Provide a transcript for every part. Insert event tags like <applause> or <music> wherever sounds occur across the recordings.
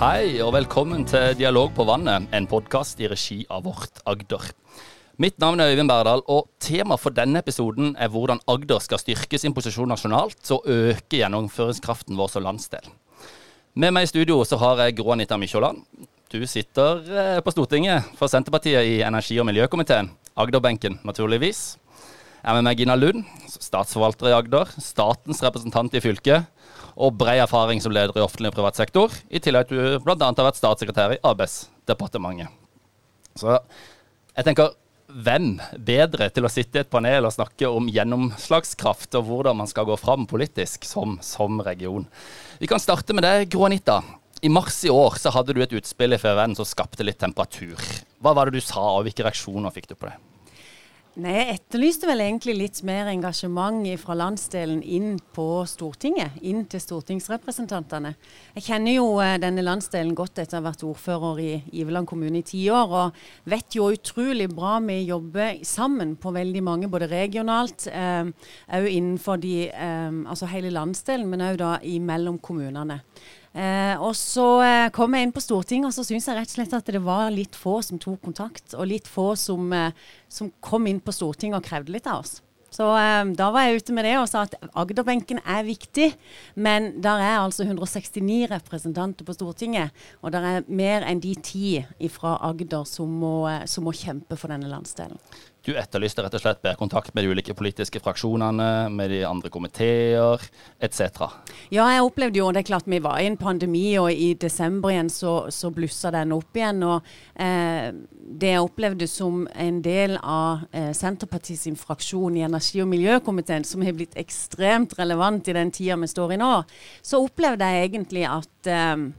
Hei og velkommen til Dialog på vannet, en podkast i regi av Vårt Agder. Mitt navn er Øyvind Berdal, og tema for denne episoden er hvordan Agder skal styrke sin posisjon nasjonalt og øke gjennomføringskraften vår som landsdel. Med meg i studio så har jeg Gro Anita Mykjåland. Du sitter eh, på Stortinget for Senterpartiet i energi- og miljøkomiteen. Agderbenken, naturligvis. Jeg er med meg Gina Lund, statsforvalter i Agder, statens representant i fylket og bred erfaring som leder i offentlig og privat sektor, i tillegg til at du bl.a. har vært statssekretær i Arbeidsdepartementet. Så jeg tenker, hvem bedre til å sitte i et panel og snakke om gjennomslagskraft og hvordan man skal gå fram politisk som, som region? Vi kan starte med deg, Gro Anita. I mars i år så hadde du et utspill i FVN som skapte litt temperatur. Hva var det du sa, og hvilke reaksjoner fikk du på det? Nei, Jeg etterlyste vel egentlig litt mer engasjement fra landsdelen inn på Stortinget. Inn til stortingsrepresentantene. Jeg kjenner jo eh, denne landsdelen godt etter å ha vært ordfører i Iveland kommune i ti år. Og vet jo utrolig bra vi jobber sammen på veldig mange, både regionalt, òg eh, innenfor de, eh, altså hele landsdelen, men òg imellom kommunene. Eh, og så eh, kom jeg inn på Stortinget, og så syns jeg rett og slett at det var litt få som tok kontakt, og litt få som, eh, som kom inn på Stortinget og krevde litt av oss. Så eh, da var jeg ute med det og sa at Agderbenken er viktig, men der er altså 169 representanter på Stortinget, og der er mer enn de ti fra Agder som må, eh, som må kjempe for denne landsdelen. Du etterlyste rett og slett bedre kontakt med de ulike politiske fraksjonene, med de andre komiteer etc. Ja, jeg opplevde jo, det er klart vi var i en pandemi, og i desember igjen så, så blussa den opp igjen. og eh, Det jeg opplevde som en del av eh, Senterpartiet sin fraksjon i energi- og miljøkomiteen, som har blitt ekstremt relevant i den tida vi står i nå, så opplevde jeg egentlig at eh,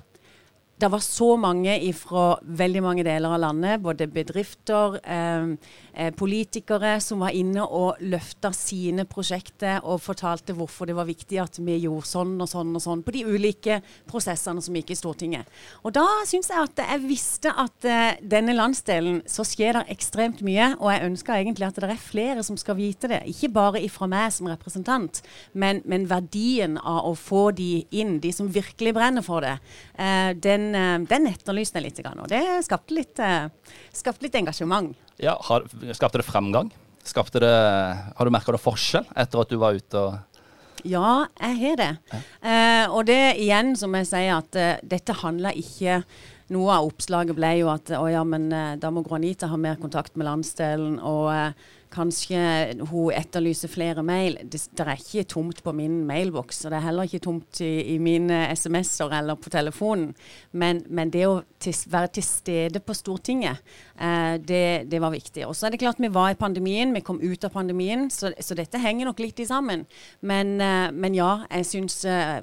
det var så mange fra veldig mange deler av landet, både bedrifter, eh, eh, politikere, som var inne og løfta sine prosjekter og fortalte hvorfor det var viktig at vi gjorde sånn og sånn og sånn på de ulike prosessene som gikk i Stortinget. Og da syns jeg at jeg visste at eh, denne landsdelen så skjer det ekstremt mye, og jeg ønsker egentlig at det er flere som skal vite det. Ikke bare ifra meg som representant, men, men verdien av å få de inn, de som virkelig brenner for det. Eh, den den, den etterlyste jeg litt, og det skapte litt, eh, skapte litt engasjement. Ja, har, Skapte det fremgang? Skapte det, har du merka forskjell etter at du var ute og ja, jeg har det. Ja. Eh, og det igjen, som jeg sier, at uh, dette handler ikke Noe av oppslaget ble jo at å ja, men uh, da må Granita ha mer kontakt med landsdelen. og uh, Kanskje hun etterlyser flere mail. Det, det, er ikke tomt på min mailboks, og det er heller ikke tomt i, i mine SMS-er eller på telefonen. Men, men det å til, være til stede på Stortinget, eh, det, det, var viktig. Og så er det klart vi var i pandemien, vi kom ut av pandemien, så, så dette henger nok litt i sammen. Men, eh, men ja, jeg syns eh,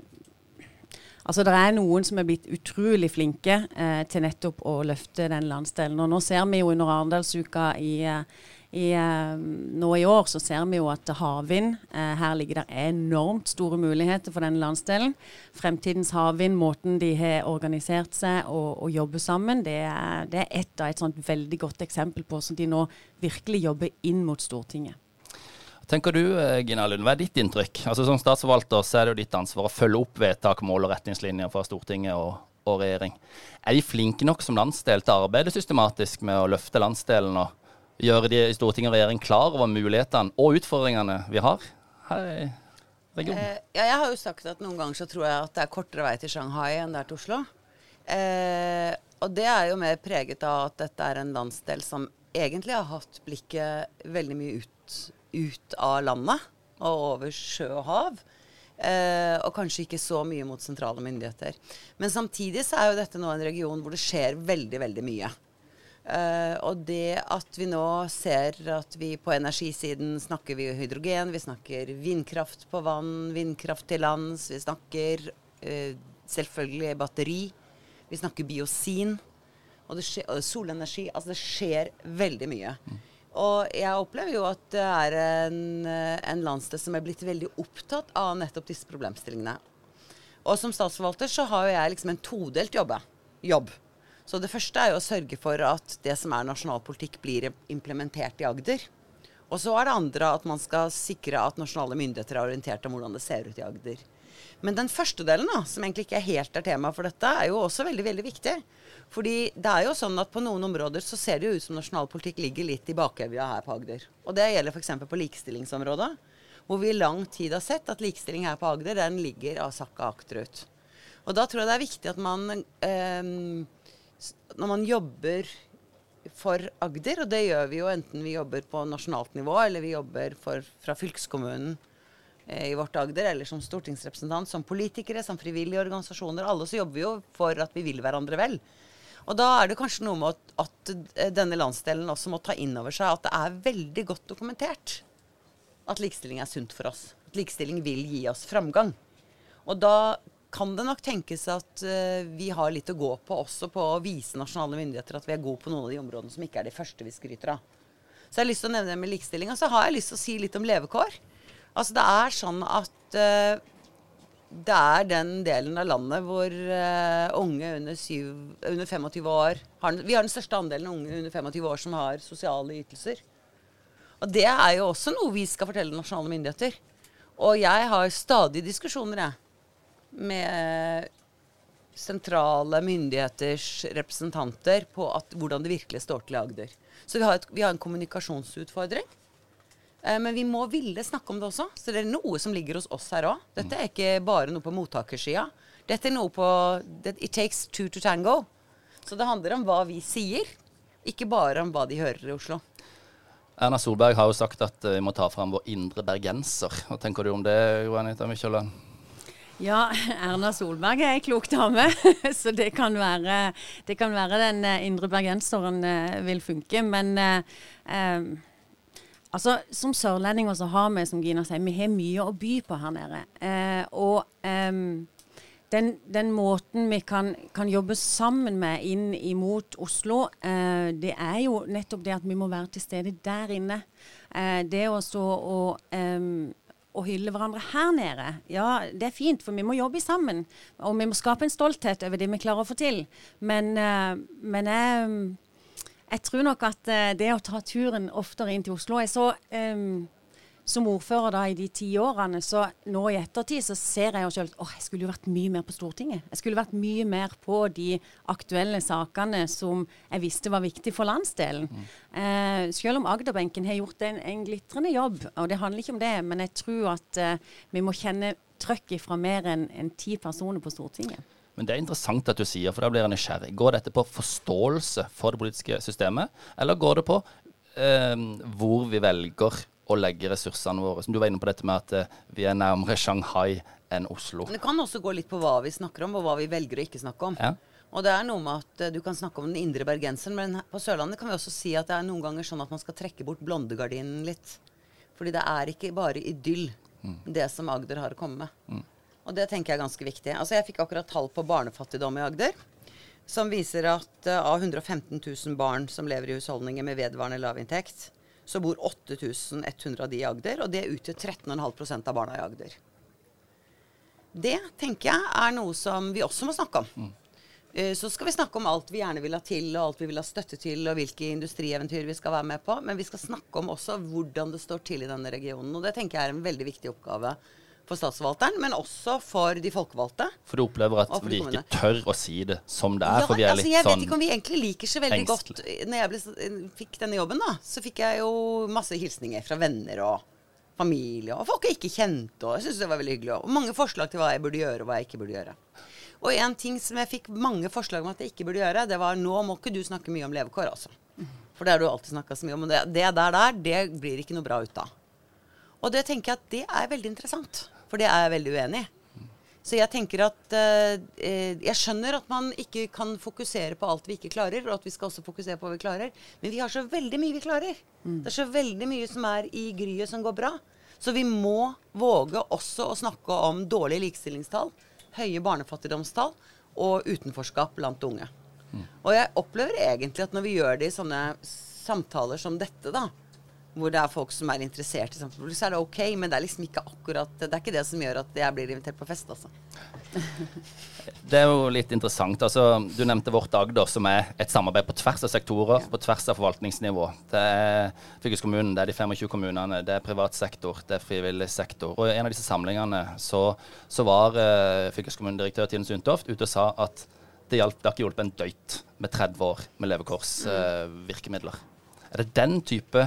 Altså, Det er noen som er blitt utrolig flinke eh, til nettopp å løfte den landsdelen. Og Nå ser vi jo under Arendalsuka i eh, i, eh, nå i år så ser vi jo at havvind eh, Her ligger det enormt store muligheter for denne landsdelen. Fremtidens havvind, måten de har organisert seg og, og jobber sammen, det er, det er et av et sånt veldig godt eksempel på hvordan de nå virkelig jobber inn mot Stortinget. Tenker du, eh, Gina Lund, Hva er ditt inntrykk? Altså Som statsforvalter så er det jo ditt ansvar å følge opp vedtak, mål og retningslinjer fra Stortinget og, og regjering. Er de flinke nok som landsdel til å arbeide systematisk med å løfte landsdelen og gjøre de i Stortinget og regjering klar over mulighetene og utfordringene vi har her i regionen? Eh, ja, jeg har jo sagt at noen ganger så tror jeg at det er kortere vei til Shanghai enn det er til Oslo. Eh, og det er jo mer preget av at dette er en landsdel som egentlig har hatt blikket veldig mye ut, ut av landet og over sjø og hav. Eh, og kanskje ikke så mye mot sentrale myndigheter. Men samtidig så er jo dette nå en region hvor det skjer veldig, veldig mye. Uh, og det at vi nå ser at vi på energisiden snakker vi hydrogen, vi snakker vindkraft på vann, vindkraft til lands, vi snakker uh, selvfølgelig batteri, vi snakker biosin og, skjer, og, solenergi. Altså det skjer veldig mye. Mm. Og jeg opplever jo at det er en, en landsdel som er blitt veldig opptatt av nettopp disse problemstillingene. Og som statsforvalter så har jo jeg liksom en todelt jobbe, jobb. Så det første er jo å sørge for at det som er nasjonal politikk, blir implementert i Agder. Og så er det andre at man skal sikre at nasjonale myndigheter er orientert om hvordan det ser ut i Agder. Men den første delen, da, som egentlig ikke helt er tema for dette, er jo også veldig, veldig viktig. Fordi det er jo sånn at på noen områder så ser det jo ut som nasjonal politikk ligger litt i bakevja her på Agder. Og det gjelder f.eks. på likestillingsområdet. Hvor vi i lang tid har sett at likestilling her på Agder, den ligger av sakka akterut. Og da tror jeg det er viktig at man eh, Når man jobber for Agder, og det gjør vi jo enten vi jobber på nasjonalt nivå, eller vi jobber for, fra fylkeskommunen Eh, i vårt Agder, eller som stortingsrepresentant, som politikere, som frivillige organisasjoner. Alle så jobber vi jo for at vi vil hverandre vel. Og da er det kanskje noe med at, at eh, denne landsdelen også må ta inn over seg at det er veldig godt dokumentert at likestilling er sunt for oss. At likestilling vil gi oss framgang. Og da kan det nok tenkes at uh, vi har litt å gå på også på å vise nasjonale myndigheter at vi er gode på noen av de områdene som ikke er de første vi skryter av. Så jeg har lyst til å nevne det med likestilling. Og så har jeg lyst til å si litt om levekår. Altså det er sånn at uh, det er den delen av landet hvor uh, unge under, syv, under 25 år har, Vi har den største andelen unge under 25 år som har sosiale ytelser. Og det er jo også noe vi skal fortelle nasjonale myndigheter. Og jeg har stadig diskusjoner, jeg, med sentrale myndigheters representanter på at, hvordan det virkelig står til i Agder. Så vi har, et, vi har en kommunikasjonsutfordring. Eh, men vi må ville snakke om det også. Så det er noe som ligger hos oss her òg. Dette er ikke bare noe på mottakersida. Dette er noe på It takes two to tango. Så det handler om hva vi sier, ikke bare om hva de hører i Oslo. Erna Solberg har jo sagt at eh, vi må ta fram vår indre bergenser. Hva tenker du om det, Jo Anita Mykjåland? Ja, Erna Solberg er ei klok dame, <laughs> så det kan, være, det kan være den eh, indre bergenseren vil funke. Men eh, Altså, Som sørlendinger så har vi som Gina sier, vi har mye å by på her nede. Eh, og eh, den, den, måten vi kan, kan, jobbe sammen med inn imot Oslo, eh, det er jo nettopp det at vi må være til stede der inne. Eh, det å stå og å hylle hverandre her nede, ja, det er fint, for vi må jobbe sammen. Og vi må skape en stolthet over det vi klarer å få til. Men, eh, men jeg jeg tror nok at uh, det å ta turen oftere inn til Oslo Jeg så um, som ordfører da i de ti årene, så nå i ettertid så ser jeg jo selv at jeg skulle jo vært mye mer på Stortinget. Jeg skulle vært mye mer på de aktuelle sakene som jeg visste var viktig for landsdelen. Mm. Eh, selv om Agderbenken har gjort en, en, glitrende jobb, og det handler ikke om det, men jeg tror at eh, vi må kjenne trøkk fra mer enn en ti personer på Stortinget. Men det er interessant at du sier, for da blir jeg nysgjerrig. Går dette på forståelse for det politiske systemet, eller går det på eh, hvor vi velger å legge ressursene våre? Som du var inne på dette med at eh, vi er nærmere Shanghai enn Oslo. Men det kan også gå litt på hva vi snakker om, og hva vi velger å ikke snakke om. Ja. Og det er noe med at uh, Du kan snakke om den indre bergenseren, men på Sørlandet kan vi også si at det er noen ganger sånn at man skal trekke bort blondegardinen litt. Fordi det er ikke bare idyll, mm. det som Agder har å komme med. Mm. Og det tenker jeg er ganske viktig. Altså Jeg fikk akkurat tall på barnefattigdom i Agder. Som viser at uh, av 115 000 barn som lever i husholdninger med vedvarende lavinntekt, så bor 8100 av de i Agder, og det utgjør 13,5 av barna i Agder. Det tenker jeg er noe som vi også må snakke om. Mm. Uh, så skal vi snakke om alt vi gjerne vil ha til, og alt vi vil ha støtte til, og hvilke industrieventyr vi skal være med på. Men vi skal snakke om også hvordan det står til i denne regionen. Og det tenker jeg er en veldig viktig oppgave for statsforvalteren, men også for de folkevalgte. For du opplever at vi ikke tør å si det som det er? Ja, for vi er altså, litt jeg sånn vet ikke om vi egentlig liker så veldig engstelig. godt Når jeg ble, fikk denne jobben, da, så fikk jeg jo masse hilsninger fra venner og familie, og folk jeg ikke kjente, og jeg syntes det var veldig hyggelig. Og mange forslag til hva jeg burde gjøre, og hva jeg ikke burde gjøre. Og en ting som jeg fikk mange forslag om at jeg ikke burde gjøre, det var nå må ikke du snakke mye om levekår, altså. For det har du alltid snakka så mye om. Og det, det der der, det blir ikke noe bra ut av. Og det tenker jeg at det er veldig interessant. For det er jeg veldig uenig i. Så jeg tenker at eh, Jeg skjønner at man ikke kan fokusere på alt vi ikke klarer, og at vi skal også fokusere på hva vi klarer. Men vi har så veldig mye vi klarer. Mm. Det er så veldig mye som er i gryet som går bra. Så vi må våge også å snakke om dårlige likestillingstall, høye barnefattigdomstall og utenforskap blant unge. Mm. Og jeg opplever egentlig at når vi gjør det i sånne samtaler som dette, da, hvor det er folk som er interessert i samfunnspolitikk, så er det ok, men det er liksom ikke akkurat Det er ikke det som gjør at jeg blir invitert på fest, altså. <laughs> Det er jo litt interessant. altså Du nevnte Vårt Agder, som er et samarbeid på tvers av sektorer, ja. på tvers av forvaltningsnivå. Det er fylkeskommunen, det er de 25 kommunene, det er privat sektor, det er frivillig sektor. Og i en av disse samlingene så, så var uh, fylkeskommunedirektør Tine Sundtoft ute og sa at det, hjalp, det har ikke hjulpet en døyt med 30 år med levekårsvirkemidler. Uh, er det den type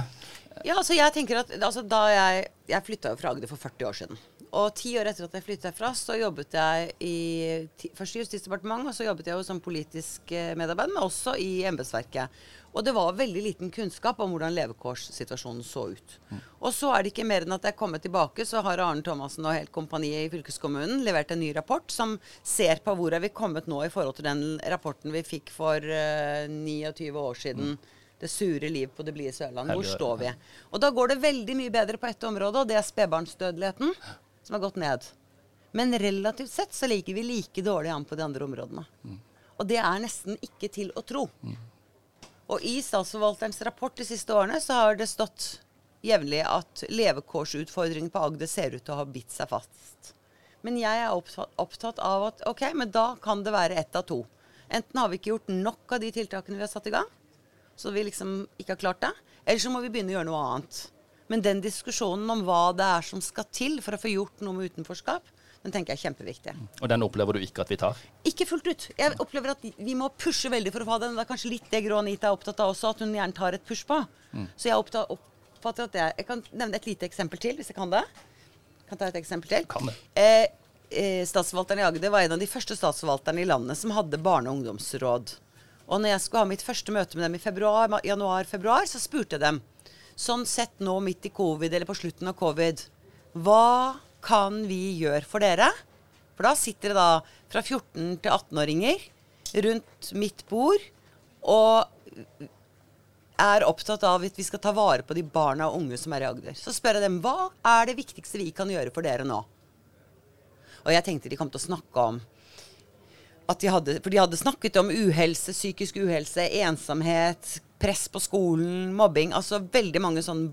ja, altså jeg tenker at altså da Jeg, jeg flytta jo fra Agder for 40 år siden. Og ti år etter at jeg flytta herfra, så jobbet jeg i først i Justisdepartementet, og så jobbet jeg jo som politisk eh, medarbeider, men også i embetsverket. Og det var veldig liten kunnskap om hvordan levekårssituasjonen så ut. Mm. Og så er det ikke mer enn at jeg er kommet tilbake, så har Arne Thomassen og helt kompaniet i fylkeskommunen levert en ny rapport som ser på hvor er vi kommet nå i forhold til den rapporten vi fikk for uh, eh, 29 år siden. Mm det sure liv på det blide Sørlandet. Hvor står vi? Og da går det veldig mye bedre på ett område, og det er spedbarnsdødeligheten, som har gått ned. Men relativt sett så ligger vi like dårlig an på de andre områdene. Og det er nesten ikke til å tro. Og i statsforvalterens rapport de siste årene så har det stått jevnlig at levekårsutfordringen på Agder ser ut til å ha bitt seg fast. Men jeg er opptatt, opptatt av at OK, men da kan det være ett av to. Enten har vi ikke gjort nok av de tiltakene vi har satt i gang, så vi liksom ikke har klart det. Eller så må vi begynne å gjøre noe annet. Men den diskusjonen om hva det er som skal til for å få gjort noe med utenforskap, den tenker jeg er kjempeviktig. Og den opplever du ikke at vi tar? Ikke fullt ut. Jeg opplever at vi må pushe veldig for å få den. Det er kanskje litt det Grå Anita er opptatt av også, at hun gjerne tar et push på. Mm. Så jeg oppfatter at jeg, jeg kan nevne et lite eksempel til, hvis jeg kan det. Kan ta et eksempel til. Kan det. Eh, eh, statsforvalteren i Agder var en av de første statsforvalterne i landet som hadde barne- og ungdomsråd. Og når jeg skulle ha mitt første møte med dem i februar, januar-februar, så spurte jeg dem sånn sett nå midt i covid, eller på slutten av covid, hva kan vi gjøre for dere? For da sitter det da fra 14 til 18-åringer rundt mitt bord og er opptatt av at vi skal ta vare på de barna og unge som er i Agder. Så spør jeg dem hva er det viktigste vi kan gjøre for dere nå? Og jeg tenkte de kom til å snakke om de hadde, for de hadde snakket om uhelse, psykisk uhelse, ensomhet, press på skolen, mobbing. Altså veldig mange sånn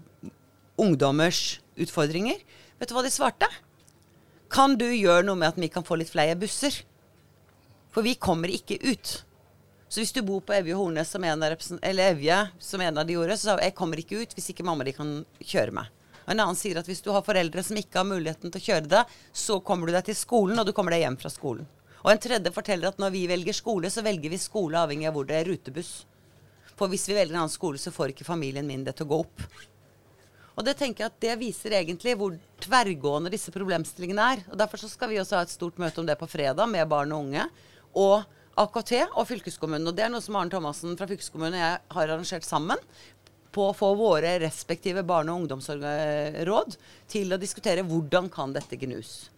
ungdommers utfordringer. Vet du hva de svarte? Kan du gjøre noe med at vi kan få litt flere busser? For vi kommer ikke ut. Så hvis du bor på Evje Hornes som en av, eller Evje, som en av de gjorde, så sa hun jeg kommer ikke ut hvis ikke mamma di kan kjøre meg. Og en annen sier at hvis du har foreldre som ikke har muligheten til å kjøre deg, så kommer du deg til skolen, og du kommer deg hjem fra skolen. Og en tredje forteller at når vi velger skole, så velger vi skole avhengig av hvor det er rutebuss. For hvis vi velger en annen skole, så får ikke familien min det til å gå opp. Og det tenker jeg at det viser egentlig hvor tverrgående disse problemstillingene er. Og Derfor så skal vi også ha et stort møte om det på fredag med barn og unge. Og AKT og fylkeskommunen. Og det er noe som Arne Thomassen fra fylkeskommunen og jeg har arrangert sammen. På å få våre respektive barne- og ungdomsråd til å diskutere hvordan kan dette gnus.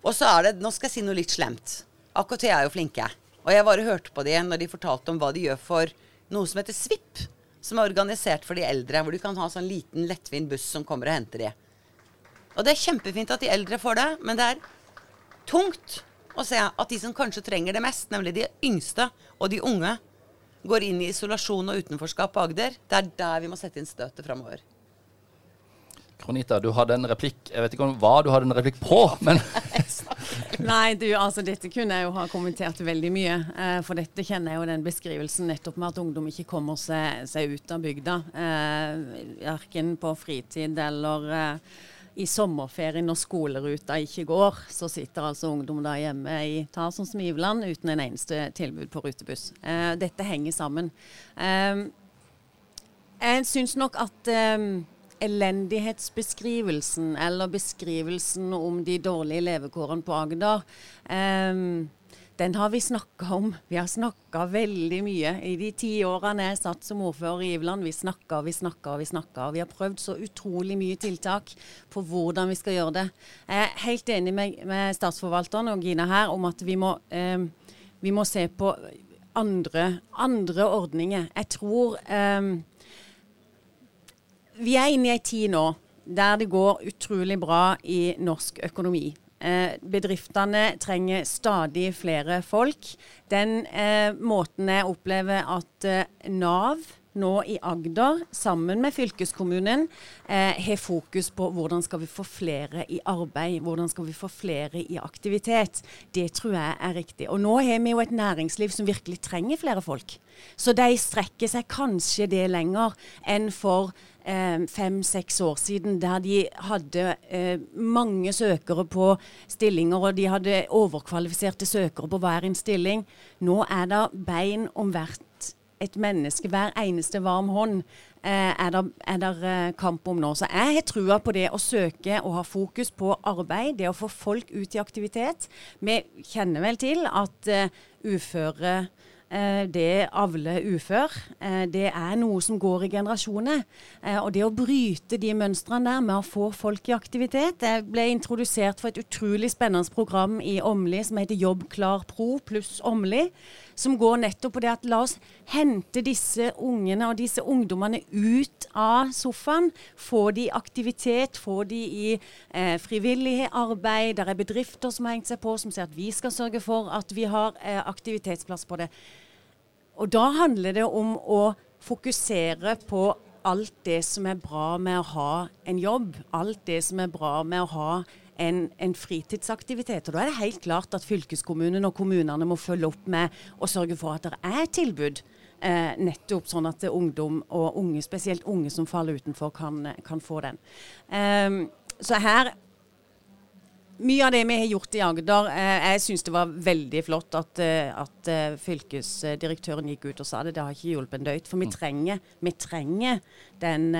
Og så er det, nå skal jeg si noe litt slemt. AKT er jo flinke. Og jeg bare hørte på de når de fortalte om hva de gjør for noe som heter SVIP. Som er organisert for de eldre, hvor du kan ha sånn liten, lettvint buss som kommer og henter de. Og det er kjempefint at de eldre får det, men det er tungt å se at de som kanskje trenger det mest, nemlig de yngste og de unge, går inn i isolasjon og utenforskap på Agder. Det er der vi må sette inn støtet framover. Kronita, du hadde en replikk Jeg vet ikke om hva du hadde en replikk på, <laughs> men Nei, du, altså dette kunne jeg jo ha kommentert veldig mye. Eh, for dette kjenner jeg jo den beskrivelsen nettopp med at ungdom ikke kommer seg, seg ut av bygda. Eh, på fritid eller eh, i sommerferien når skoleruta ikke går, så sitter altså ungdom da hjemme i ta som Smiveland uten en eneste tilbud på rutebuss. Eh, dette henger sammen. Eh, jeg syns nok at eh, elendighetsbeskrivelsen, eller beskrivelsen om de dårlige levekårene på Agder, um, den har vi snakka om. Vi har snakka veldig mye. I de ti årene jeg satt som ordfører i Iveland, vi snakka vi snakka vi snakka. Vi har prøvd så utrolig mye tiltak på hvordan vi skal gjøre det. Jeg er helt enig med, med statsforvalteren og Gina her om at vi må, um, vi må se på andre, andre ordninger. Jeg tror um, vi er inne i ei tid nå der det går utrolig bra i norsk økonomi. Eh, bedriftene trenger stadig flere folk. Den eh, måten jeg opplever at eh, Nav nå i Agder, sammen med fylkeskommunen, eh, har fokus på hvordan skal vi få flere i arbeid, hvordan skal vi få flere i aktivitet. Det tror jeg er riktig. Og nå har vi jo et næringsliv som virkelig trenger flere folk. Så de strekker seg kanskje det lenger enn for fem-seks år siden, der de hadde eh, mange søkere på stillinger, og de hadde overkvalifiserte søkere på hver en stilling. Nå er det bein om hvert et menneske, hver eneste varm hånd, eh, er det eh, kamp om nå. Så jeg har trua på det å søke og ha fokus på arbeid, det å få folk ut i aktivitet. Vi kjenner vel til at eh, uføre Eh, det avler ufør. Eh, det er noe som går i generasjoner. Eh, og det å bryte de mønstrene der med å få folk i aktivitet Jeg ble introdusert for et utrolig spennende program i Åmli som heter Jobb klar pro pluss Åmli. Som går nettopp på det at la oss hente disse ungene og disse ungdommene ut av sofaen. Få de i aktivitet, få de i eh, frivillig arbeid. Der er bedrifter som har hengt seg på, som sier at vi skal sørge for at vi har eh, aktivitetsplass på det. Og da handler det om å fokusere på alt det som er bra med å ha en jobb. Alt det som er bra med å ha en, en, fritidsaktivitet. Og Da er det helt klart at fylkeskommunen og kommunene må følge opp med å sørge for at det er tilbud. Eh, nettopp sånn at ungdom, og unge, spesielt unge som faller utenfor, kan, kan få den. Eh, så her mye av det vi har gjort i Agder eh, Jeg syns det var veldig flott at, eh, at eh, fylkesdirektøren gikk ut og sa det. Det har ikke hjulpet en døyt. For vi mm. trenger, vi trenger den,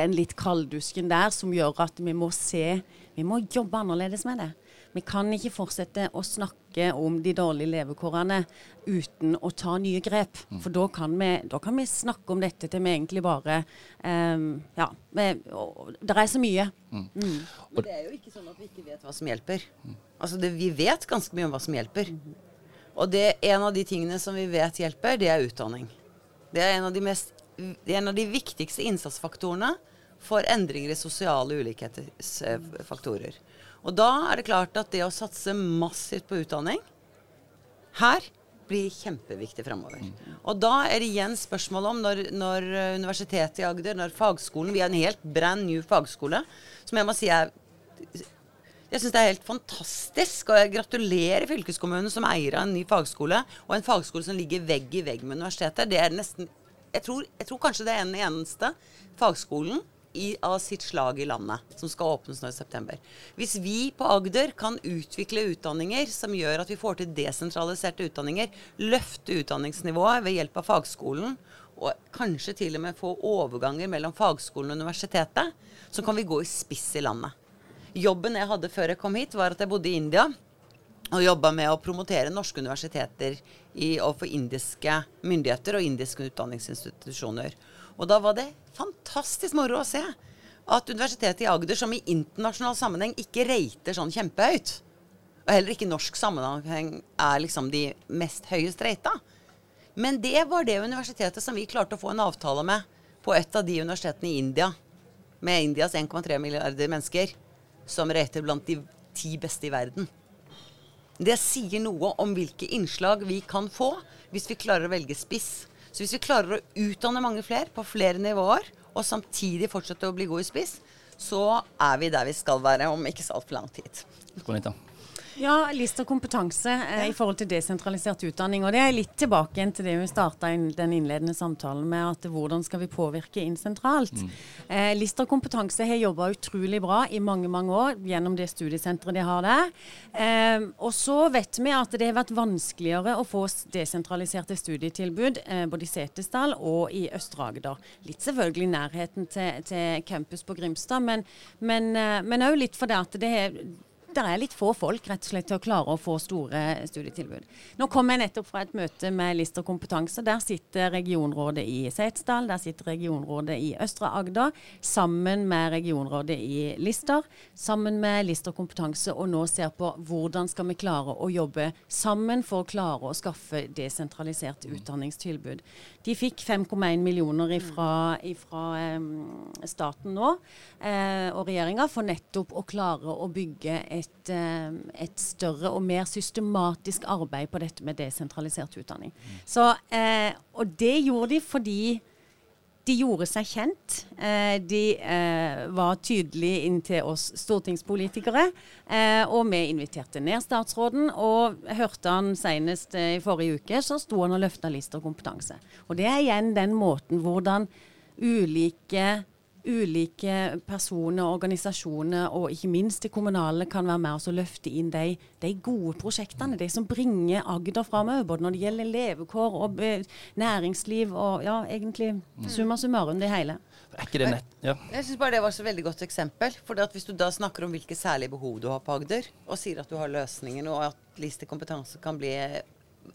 den litt kalddusken der som gjør at vi må se Vi må jobbe annerledes med det. Vi kan ikke fortsette å snakke om de dårlige levekårene uten å ta nye grep. Mm. For da kan, vi, da kan, vi, snakke om dette til vi egentlig bare um, Ja. Det er så mye. Mm. Mm. Men det er jo ikke sånn at vi ikke vet hva som hjelper. Altså det, Vi vet ganske mye om hva som hjelper. Og det, en av de tingene som vi vet hjelper, det er utdanning. Det er en av de, mest, en av de viktigste innsatsfaktorene for endringer i sosiale ulikhetsfaktorer. Og da er det klart at det å satse massivt på utdanning her blir kjempeviktig fremover. Og da er det igjen spørsmål om når, når Universitetet i Agder, når fagskolen Vi er en helt brand new fagskole, som jeg må si er jeg syns det er helt fantastisk, og jeg gratulerer fylkeskommunen som eier av en ny fagskole, og en fagskole som ligger vegg i vegg med universitetet. Det er nesten Jeg tror, jeg tror kanskje det er den eneste fagskolen i, av sitt slag i landet, som skal åpnes nå i september. Hvis vi på Agder kan utvikle utdanninger som gjør at vi får til desentraliserte utdanninger, løfte utdanningsnivået ved hjelp av fagskolen, og kanskje til og med få overganger mellom fagskolen og universitetet, så kan vi gå i spiss i landet. Jobben jeg hadde før jeg kom hit, var at jeg bodde i India og jobba med å promotere norske universiteter i, overfor indiske myndigheter og indiske utdanningsinstitusjoner. Og da var det fantastisk moro å se at Universitetet i Agder, som i internasjonal sammenheng ikke rater sånn kjempehøyt, og heller ikke i norsk sammenheng er liksom de mest høyest rata. Men det var det universitetet som vi klarte å få en avtale med på et av de universitetene i India, med Indias 1,3 milliarder mennesker, som rater blant de ti beste i verden. Det sier noe om hvilke innslag vi kan få hvis vi klarer å velge spiss så hvis vi klarer å utdanne mange flere på flere nivåer, og samtidig fortsette å bli gode i spiss, så er vi der vi skal være om ikke så altfor lang tid. Gonita. Ja, Lister kompetanse eh, i forhold til desentralisert utdanning. Og det er litt tilbake igjen til det vi starta inn, den innledende samtalen med, at hvordan skal vi påvirke inn sentralt. Mm. Eh, Lister kompetanse har jobba utrolig bra i mange mange år gjennom det studiesenteret de har der. Eh, og så vet vi at det har vært vanskeligere å få desentraliserte studietilbud eh, både i Setesdal og i Østre Agder. Litt selvfølgelig nærheten til, til campus på Grimstad, men òg eh, litt fordi at det har det er litt få folk rett og slett til å klare å få store studietilbud. Nå kom jeg nettopp fra et møte med Lister kompetanse. Der sitter regionrådet i Setesdal, der sitter regionrådet i Østre Agder, sammen med regionrådet i Lister, sammen med Lister kompetanse, og nå ser på hvordan skal vi klare å jobbe sammen for å klare å skaffe desentralisert utdanningstilbud. De fikk 5,1 millioner fra um, staten nå, eh, og regjeringa, for nettopp å klare å bygge et et, eh, et, større og mer systematisk arbeid på dette med desentralisert utdanning. Så, eh, og det gjorde de fordi de gjorde seg kjent. Eh, de var tydelige inn til oss stortingspolitikere. Eh, og vi inviterte ned statsråden, og hørte han senest i forrige uke, så sto han og løfta Lister kompetanse. Og det er igjen den måten hvordan ulike ulike personer, organisasjoner og ikke minst det kommunale kan være med oss og løfte inn de, de, gode prosjektene. De som bringer Agder framover, både når det gjelder levekår og næringsliv og ja, egentlig summa summarum det hele. Er ikke det nett? Ja. Jeg syns bare det var et veldig godt eksempel. For hvis du da snakker om hvilke særlige behov du har på Agder, og sier at du har løsningen, og at Liste kompetanse kan bli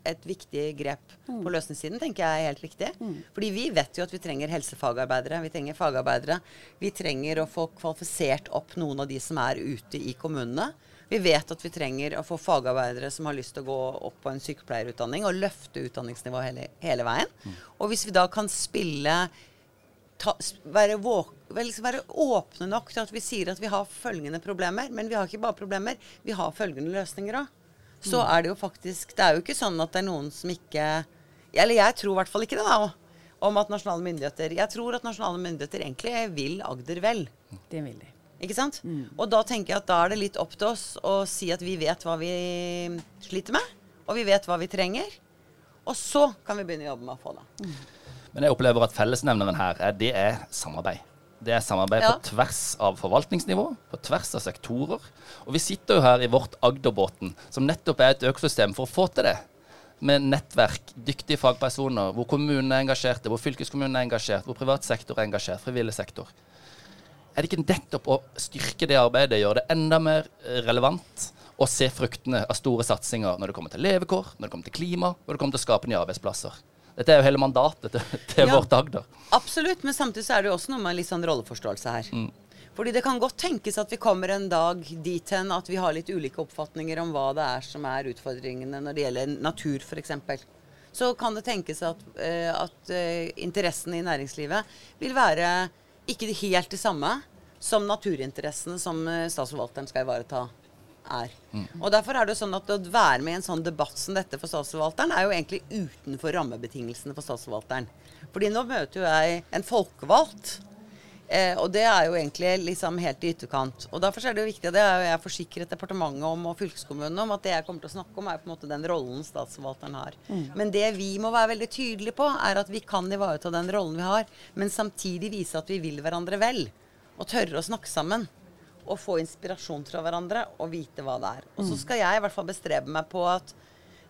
et viktig grep mm. på løsningssiden, tenker jeg er helt riktig. Mm. Fordi vi vet jo at vi trenger helsefagarbeidere, vi trenger fagarbeidere. Vi trenger å få kvalifisert opp noen av de som er ute i kommunene. Vi vet at vi trenger å få fagarbeidere som har lyst til å gå opp på en sykepleierutdanning og løfte utdanningsnivået hele, hele veien. Mm. Og hvis vi da kan spille ta, være, våk, liksom være, åpne nok til at vi sier at vi har følgende problemer, men vi har ikke bare problemer, vi har følgende løsninger òg så mm. er det jo faktisk Det er jo ikke sånn at det er noen som ikke Eller jeg tror i hvert fall ikke det, da. Om at nasjonale myndigheter Jeg tror at nasjonale myndigheter egentlig vil Agder vel. Det vil de. Ikke sant? Mm. Og da tenker jeg at da er det litt opp til oss å si at vi vet hva vi sliter med, og vi vet hva vi trenger. Og så kan vi begynne å jobbe med å få det. Mm. Men jeg opplever at fellesnevneren her, det er samarbeid. Det er samarbeid ja. på tvers av forvaltningsnivå, på tvers av sektorer. Og vi sitter jo her i vårt Agderbåten, som nettopp er et økosystem for å få til det. Med nettverk, dyktige fagpersoner, hvor kommunene er engasjerte, hvor fylkeskommunen er engasjert, hvor privat sektor er engasjert, frivillig sektor. Er det ikke nettopp å styrke det arbeidet, gjøre det enda mer relevant, og se fruktene av store satsinger når det kommer til levekår, når det kommer til klima, når det kommer til å skape nye arbeidsplasser? Dette er jo hele mandatet til, til ja, vårt Agder. Absolutt, men samtidig så er det jo også noe med litt sånn rolleforståelse her. Mm. Fordi det kan godt tenkes at vi kommer en dag dit hen at vi har litt ulike oppfatninger om hva det er som er utfordringene når det gjelder natur, f.eks. Så kan det tenkes at, uh, at uh, interessen i næringslivet vil være ikke helt det samme som naturinteressene som uh, statsforvalteren skal ivareta er. Mm. Og Derfor er det jo sånn at å være med i en sånn debatt som dette for statsforvalteren, er jo egentlig utenfor rammebetingelsene for statsforvalteren. Fordi nå møter jo jeg en folkevalgt. Eh, og det er jo egentlig liksom helt i ytterkant. Og Derfor er det jo viktig, og det har jeg forsikret departementet om og fylkeskommunen om, at det jeg kommer til å snakke om, er på en måte den rollen statsforvalteren har. Mm. Men det vi må være veldig tydelige på, er at vi kan ivareta den rollen vi har, men samtidig vise at vi vil hverandre vel. Og tørre å snakke sammen og få inspirasjon fra hverandre og vite hva det er. Og så mm. skal jeg i hvert fall bestrebe meg på at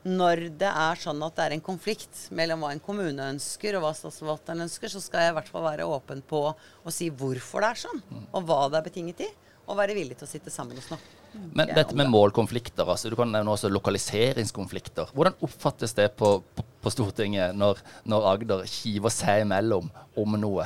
når det er sånn at det er en konflikt mellom hva en kommune ønsker og hva statsforvalteren ønsker, så skal jeg i hvert fall være åpen på å si hvorfor det er sånn, mm. og hva det er betinget i. Og være villig til å sitte sammen og snakke. Men dette med målkonflikter, altså du kan nevne også lokaliseringskonflikter. Hvordan oppfattes det på, på, på Stortinget når, når Agder kiver seg imellom om noe?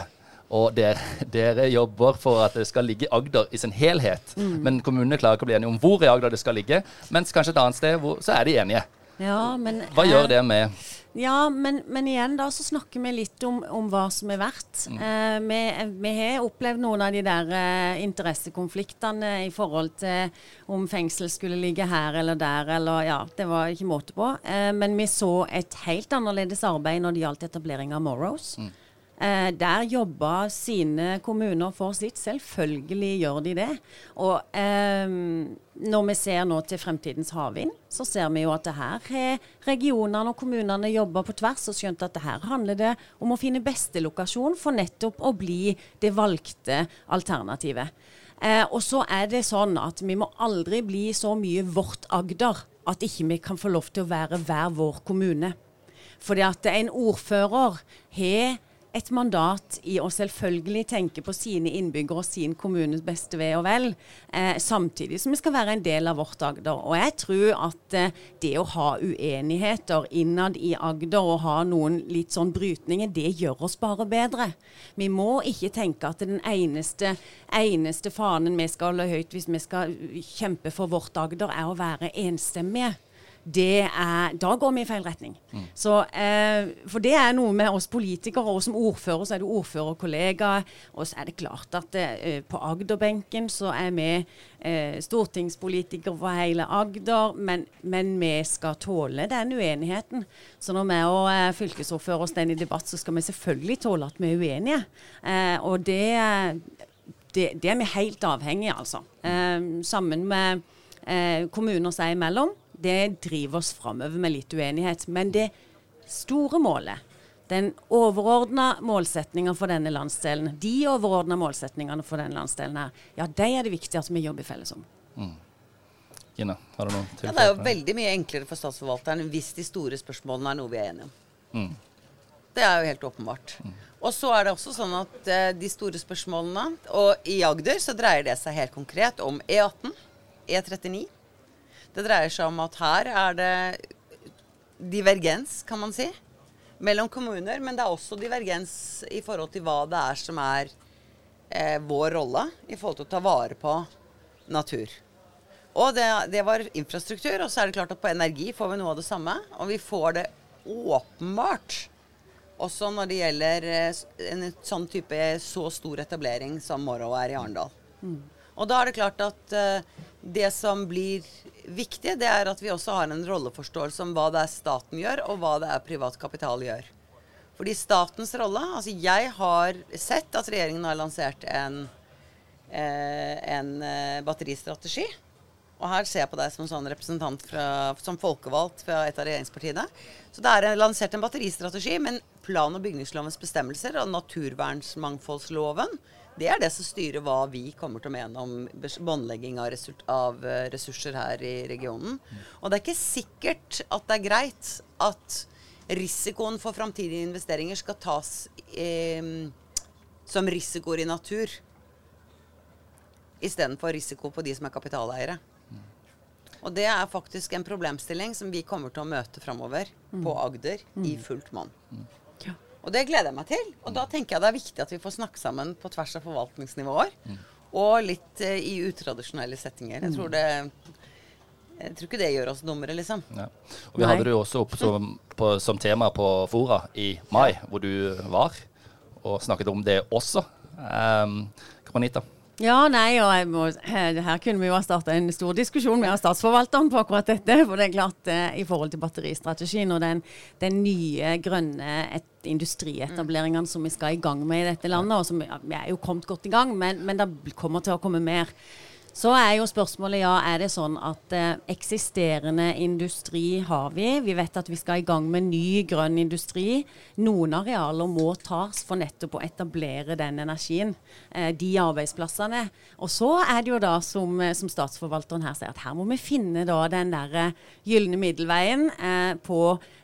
Og dere, <laughs> dere, jobber for at det skal ligge i Agder i sin helhet. Mm. Men kommunene klarer ikke å bli enige om hvor i Agder det skal ligge. Mens kanskje et annet sted hvor, så er de enige. Ja, men, hva gjør det med Ja, men, men, igjen da så snakker vi litt om, om hva som er verdt. Mm. Eh, vi, vi, har opplevd noen av de der eh, interessekonfliktene i forhold til om fengsel skulle ligge her eller der, eller ja, det var ikke måte på. Eh, men vi så et helt annerledes arbeid når det gjaldt etablering av Morrows. Mm. Eh, der jobber sine kommuner for sitt. Selvfølgelig gjør de det. Og eh, når vi ser nå til fremtidens havvind, så ser vi jo at det her har regionene og kommunene jobba på tvers og skjønt at det her handler det om å finne beste lokasjon for nettopp å bli det valgte alternativet. Eh, og så er det sånn at vi må aldri bli så mye vårt Agder at ikke vi kan få lov til å være hver vår kommune. Fordi at en ordfører har et mandat i å selvfølgelig tenke på sine innbyggere og sin kommunes beste ve og vel, eh, samtidig som vi skal være en del av vårt Agder. Og jeg tror at eh, det å ha uenigheter innad i Agder og ha noen litt sånn brytninger, det gjør oss bare bedre. Vi må ikke tenke at den eneste, eneste fanen vi skal holde høyt hvis vi skal kjempe for vårt Agder, er å være enstemmige. Det er, da går vi i feil retning. Mm. Så, eh, for det er noe med oss politikere, og som ordfører så er du ordførerkollega. Og så er det klart at eh, på Agderbenken så er vi eh, stortingspolitikere for hele Agder, men, men, vi skal tåle den uenigheten. Så når vi og eh, fylkesordfører står i debatt, så skal vi selvfølgelig tåle at vi er uenige. Eh, og det, det, det, er vi helt avhengige av, altså. Eh, sammen med kommuner seg imellom det driver oss framover med litt uenighet. Men det store målet, den overordna målsettinga for denne landsdelen, de overordna målsetningene for denne landsdelen her, ja, de er det viktig at vi jobber felles om. Mm. Gina, har du noe til? Ja, det er jo veldig mye enklere for statsforvalteren hvis de store spørsmålene er noe vi er enige om. Mm. Det er jo helt åpenbart. Mm. Og så er det også sånn at eh, de store spørsmålene Og i Agder så dreier det seg helt konkret om E18, E39, det dreier seg om at her er det divergens, kan man si, mellom kommuner. Men det er også divergens i forhold til hva det er som er eh, vår rolle i forhold til å ta vare på natur. Og det, det, var infrastruktur. Og så er det klart at på energi får vi noe av det samme. Og vi får det åpenbart også når det gjelder eh, en sånn type så stor etablering som Morrow er i Arendal. Mm. Og da er det klart at uh, det som blir viktig, det er at vi også har en rolleforståelse om hva det er staten gjør, og hva det er privat kapital gjør. Fordi statens rolle Altså, jeg har sett at regjeringen har lansert en, eh, en eh, batteristrategi. Og her ser jeg på deg som sånn representant fra, som folkevalgt fra et av regjeringspartiene. Så det er lansert en batteristrategi, men plan- og bygningslovens bestemmelser og naturvernsmangfoldsloven det er det som styrer hva vi kommer til å mene om båndlegging av, av, eh, ressurser her i regionen. Og det er ikke sikkert at det er greit at risikoen for framtidige investeringer skal tas eh, som risikoer i natur istedenfor risiko på de som er kapitaleiere. Og det er faktisk en problemstilling som vi kommer til å møte framover mm. på Agder mm. i fullt monn. Mm. Og det gleder jeg meg til. Og da tenker jeg det er viktig at vi får snakke sammen på tvers av forvaltningsnivåer. Mm. Og litt eh, i utradisjonelle settinger. Jeg tror det jeg tror ikke det gjør oss dummere, liksom. Ja. Og Vi Nei. hadde det jo også opp som, på, som, tema på Fora i mai, hvor du var, og snakket om det også. Um, Kronita? Ja, nei, og må, her, her, kunne vi jo ha starta en stor diskusjon med statsforvalteren på akkurat dette. For det er klart, eh, i forhold til batteristrategien og den, den nye grønne et, industrietableringene som vi skal i gang med i dette landet, og som vi er jo kommet godt i gang, men, men det kommer til å komme mer. Så er jo spørsmålet ja, er det sånn at eh, eksisterende industri har vi. Vi vet at vi skal i gang med ny grønn industri. Noen arealer må tas for nettopp å etablere den energien. Eh, de arbeidsplassene. Og så er det jo da, som, eh, som statsforvalteren her sier, at her må vi finne da den derre eh, gylne middelveien eh, på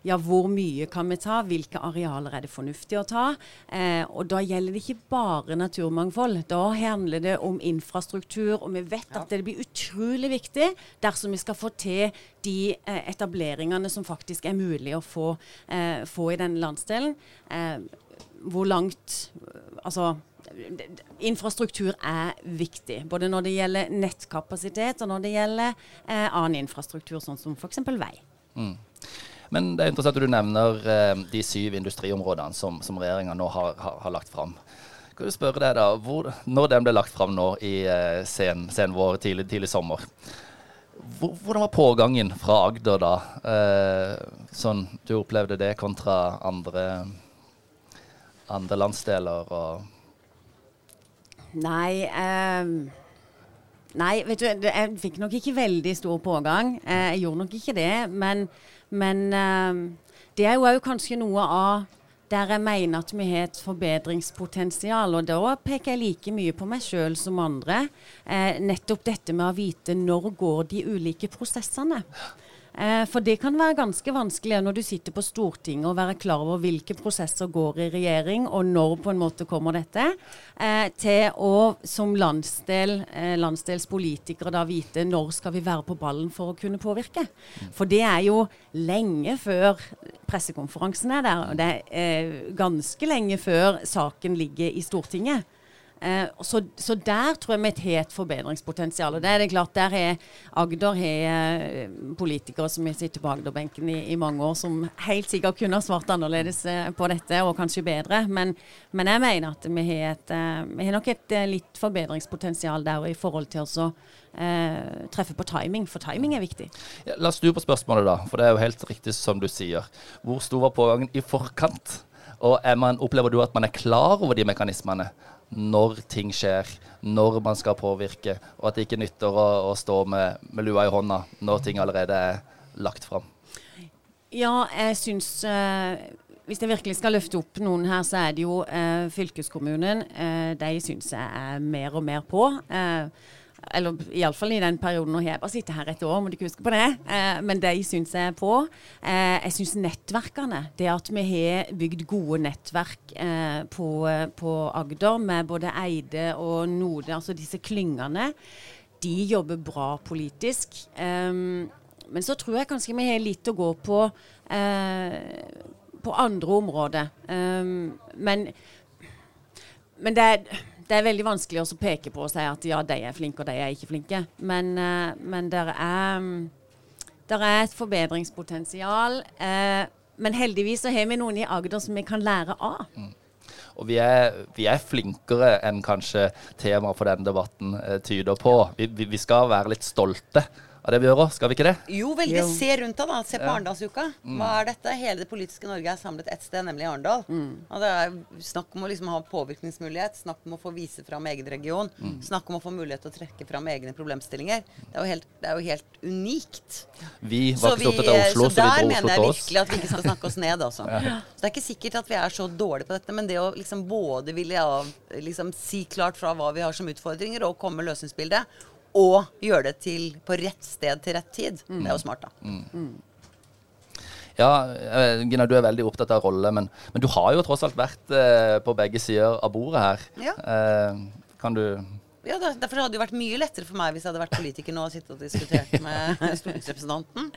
ja, hvor mye kan vi ta, hvilke arealer er det fornuftig å ta. Eh, og da gjelder det ikke bare naturmangfold. Da handler det om infrastruktur. og vi vet vet at det blir utrolig viktig dersom vi skal få til de eh, etableringene som faktisk er mulig å få, eh, få i denne landsdelen. Eh, hvor langt Altså infrastruktur er viktig. Både når det gjelder nettkapasitet og når det gjelder eh, annen infrastruktur, sånn som f.eks. vei. Mm. Men det er interessant at du nevner eh, de syv industriområdene som, som regjeringa nå har, har, har lagt fram. Skal du spørre deg da, hvor, Når den ble lagt fram nå i uh, sen, sen vår, tidlig, tidlig sommer, hvor, hvordan var pågangen fra Agder da? Eh, sånn du opplevde det kontra andre, andre landsdeler og Nei Eh, Nei, vet du, jeg fikk nok ikke veldig stor pågang. Eh, jeg gjorde nok ikke det. Men, men det er jo òg kanskje noe av der jeg mener at vi har et forbedringspotensial. Og da peker jeg like mye på meg sjøl som andre. Eh, nettopp dette med å vite når går de ulike prosessene. Eh, for det kan være ganske vanskelig når du sitter på Stortinget og være klar over hvilke prosesser går i regjering, og når på en måte kommer dette, eh, til å som landsdel, eh, landsdelspolitikere da vite når skal vi være på ballen for å kunne påvirke. For det er jo lenge før pressekonferansen er der, og det er ganske lenge før saken ligger i Stortinget. Eh, så, så, der tror jeg vi har et forbedringspotensial. Og det er det klart, der er Agder har eh, politikere som har sittet på Agderbenken i, i, mange år, som helt sikkert kunne ha svart annerledes eh, på dette, og kanskje bedre. Men, men jeg mener at vi har, et, vi har nok et litt forbedringspotensial der i forhold til å eh, treffe på timing, for timing er viktig. Ja, la oss snu på spørsmålet, da. For det er jo helt riktig som du sier. Hvor stor var pågangen i forkant? Og man, opplever du at man er klar over de mekanismene? Når ting skjer, når man skal påvirke, og at det ikke nytter å, å stå med, med, lua i hånda når ting allerede er lagt fram? Ja, jeg syns eh, Hvis jeg virkelig skal løfte opp noen her, så er det jo eh, fylkeskommunen. Eh, de syns jeg er mer og mer på. Uh, eller iallfall i den perioden når jeg bare sitter her et år, må du ikke huske på det. Eh, men de syns jeg er på. Eh, jeg syns nettverkene, det at vi har bygd gode nettverk eh, på, på, Agder med både Eide og Node, altså disse klyngene, de jobber bra politisk. Um, men så tror jeg kanskje vi har litt å gå på eh, på andre områder. Men, men det er det er veldig vanskelig å peke på og si at ja, de er flinke og de er ikke flinke. Men, uh, men det er, der er et forbedringspotensial. Uh, men heldigvis så har vi noen i Agder som vi kan lære av. Mm. Og vi er, vi er, flinkere enn kanskje temaet for denne debatten uh, tyder på. Vi, vi, skal være litt stolte av det vi gjør òg, skal vi ikke det? Jo, vel, Jo. Se rundt deg, da. Se på ja. Arendalsuka. Mm. Hva er dette? Hele det politiske Norge er samlet ett sted, nemlig i Arendal. Mm. Og det er snakk om å liksom ha påvirkningsmulighet, snakk om å få vise fram egen region, mm. snakk om å få mulighet til å trekke fram egne problemstillinger. Det er jo helt, er jo helt unikt. Vi var ikke opptatt av Oslo, så, så der mener jeg virkelig at vi ikke skal snakke oss ned, <laughs> altså. ja. Så det er ikke sikkert at vi er så dårlige på dette, men det å liksom både ville liksom si klart fra hva vi har som utfordringer, og komme med løsningsbildet, og gjøre det til på rett sted til rett tid. Mm. Det er jo smart, da. Mm. Ja, Gina, du er veldig opptatt av rolle, men, men, du har jo tross alt vært eh, på begge sider av bordet her. Ja. Eh, kan du ja, Derfor hadde det vært mye lettere for meg hvis jeg hadde vært politiker nå og sittet og diskutert <laughs> med stortingsrepresentanten.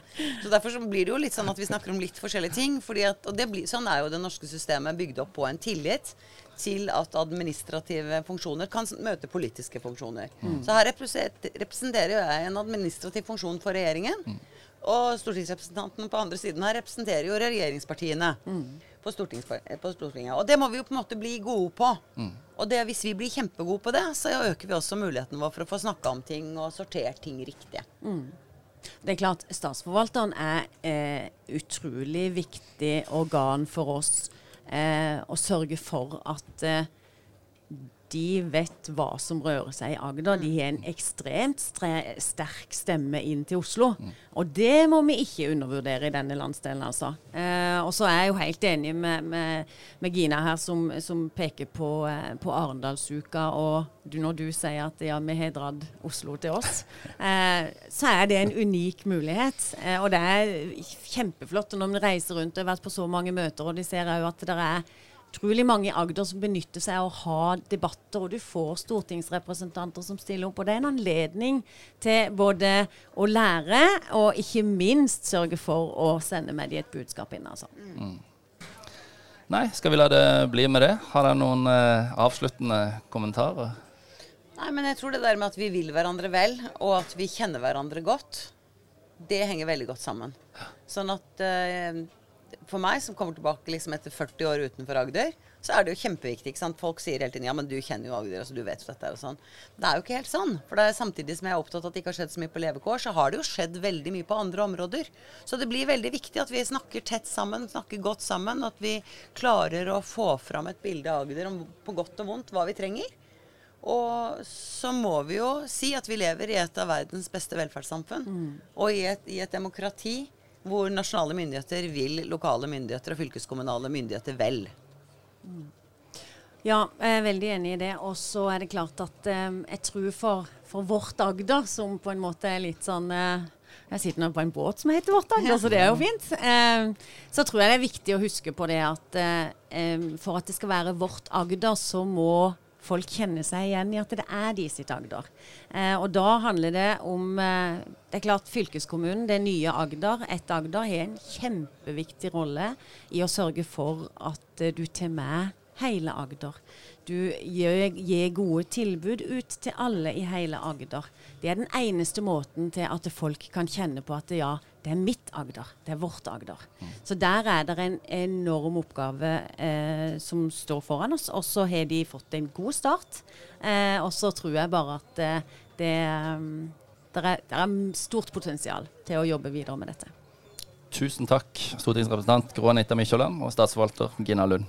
Så Derfor så blir det jo litt sånn at vi snakker om litt forskjellige ting. At, og blir, sånn er jo det norske systemet bygd opp på en tillit til at administrative funksjoner kan møte politiske funksjoner. Mm. Så her representerer jeg en administrativ funksjon for regjeringen. Og stortingsrepresentantene på andre siden her representerer jo regjeringspartiene mm. på, på, Stortinget. Og det må vi jo på en måte bli gode på. Mm. Og det, hvis vi blir kjempegode på det, så øker vi også muligheten vår for å få snakka om ting og sortert ting riktig. Mm. Det er klart, Statsforvalteren er eh, utrolig viktig organ for oss eh, å sørge for at eh, de vet hva som rører seg i Agder. De har en ekstremt sterk stemme inn til Oslo. Mm. Og det må vi ikke undervurdere i denne landsdelen, altså. Eh, og så er jeg jo helt enig med, med, med Gina her, som, som peker på, eh, på Arendalsuka. Og du, når du sier at ja, vi har dratt Oslo til oss, eh, så er det en unik mulighet. Eh, og det er kjempeflott. Og når vi reiser rundt og har vært på så mange møter, og de ser òg at det er utrolig mange i Agder som benytter seg av å ha debatter, og du får stortingsrepresentanter som stiller opp. Og det er en anledning til både å lære og ikke minst sørge for å sende med de et budskap inn. altså. Mm. Nei, skal vi la det bli med det? Har dere noen eh, avsluttende kommentarer? Nei, men jeg tror det der med at vi vil hverandre vel, og at vi kjenner hverandre godt, det henger veldig godt sammen. Sånn at uh, for meg, som kommer tilbake liksom etter 40 år utenfor Agder, så er det jo kjempeviktig. ikke sant? Folk sier hele tiden ja, men du kjenner jo Agder, altså du vet jo dette og sånn. Det er jo ikke helt sånn. For det er samtidig som jeg er opptatt av at det ikke har skjedd så mye på levekår, så har det jo skjedd veldig mye på andre områder. Så det blir veldig viktig at vi snakker tett sammen, snakker godt sammen. At vi klarer å få fram et bilde av Agder om på godt og vondt hva vi trenger. Og så må vi jo si at vi lever i et av verdens beste velferdssamfunn. Mm. Og i et, i et demokrati hvor nasjonale myndigheter vil lokale myndigheter og fylkeskommunale myndigheter vel. Ja, jeg er veldig enig i det. Og så er det klart at eh, jeg tror for, for, vårt Agder, som på en måte er litt sånn eh, Jeg sitter nå på en båt som heter Vårt Agder, så det er jo fint. Eh, så tror jeg det er viktig å huske på det at eh, eh, for at det skal være vårt Agder, så må folk kjenner seg igjen i at det er de sitt Agder. Eh, og da handler det om eh, Det er klart fylkeskommunen, det nye Agder, ett Agder, har en kjempeviktig rolle i å sørge for at eh, du tar med hele Agder. Du gir, gir gode tilbud ut til alle i hele Agder. Det er den eneste måten til at folk kan kjenne på at ja, det er mitt Agder. Det er vårt Agder. Så der er det en enorm oppgave eh, som står foran oss. Og så har de fått en god start. Eh, og så tror jeg bare at eh, det, der er, der er stort potensial til å jobbe videre med dette. Tusen takk, stortingsrepresentant Gro Anita Mykjåland og statsforvalter Gina Lund.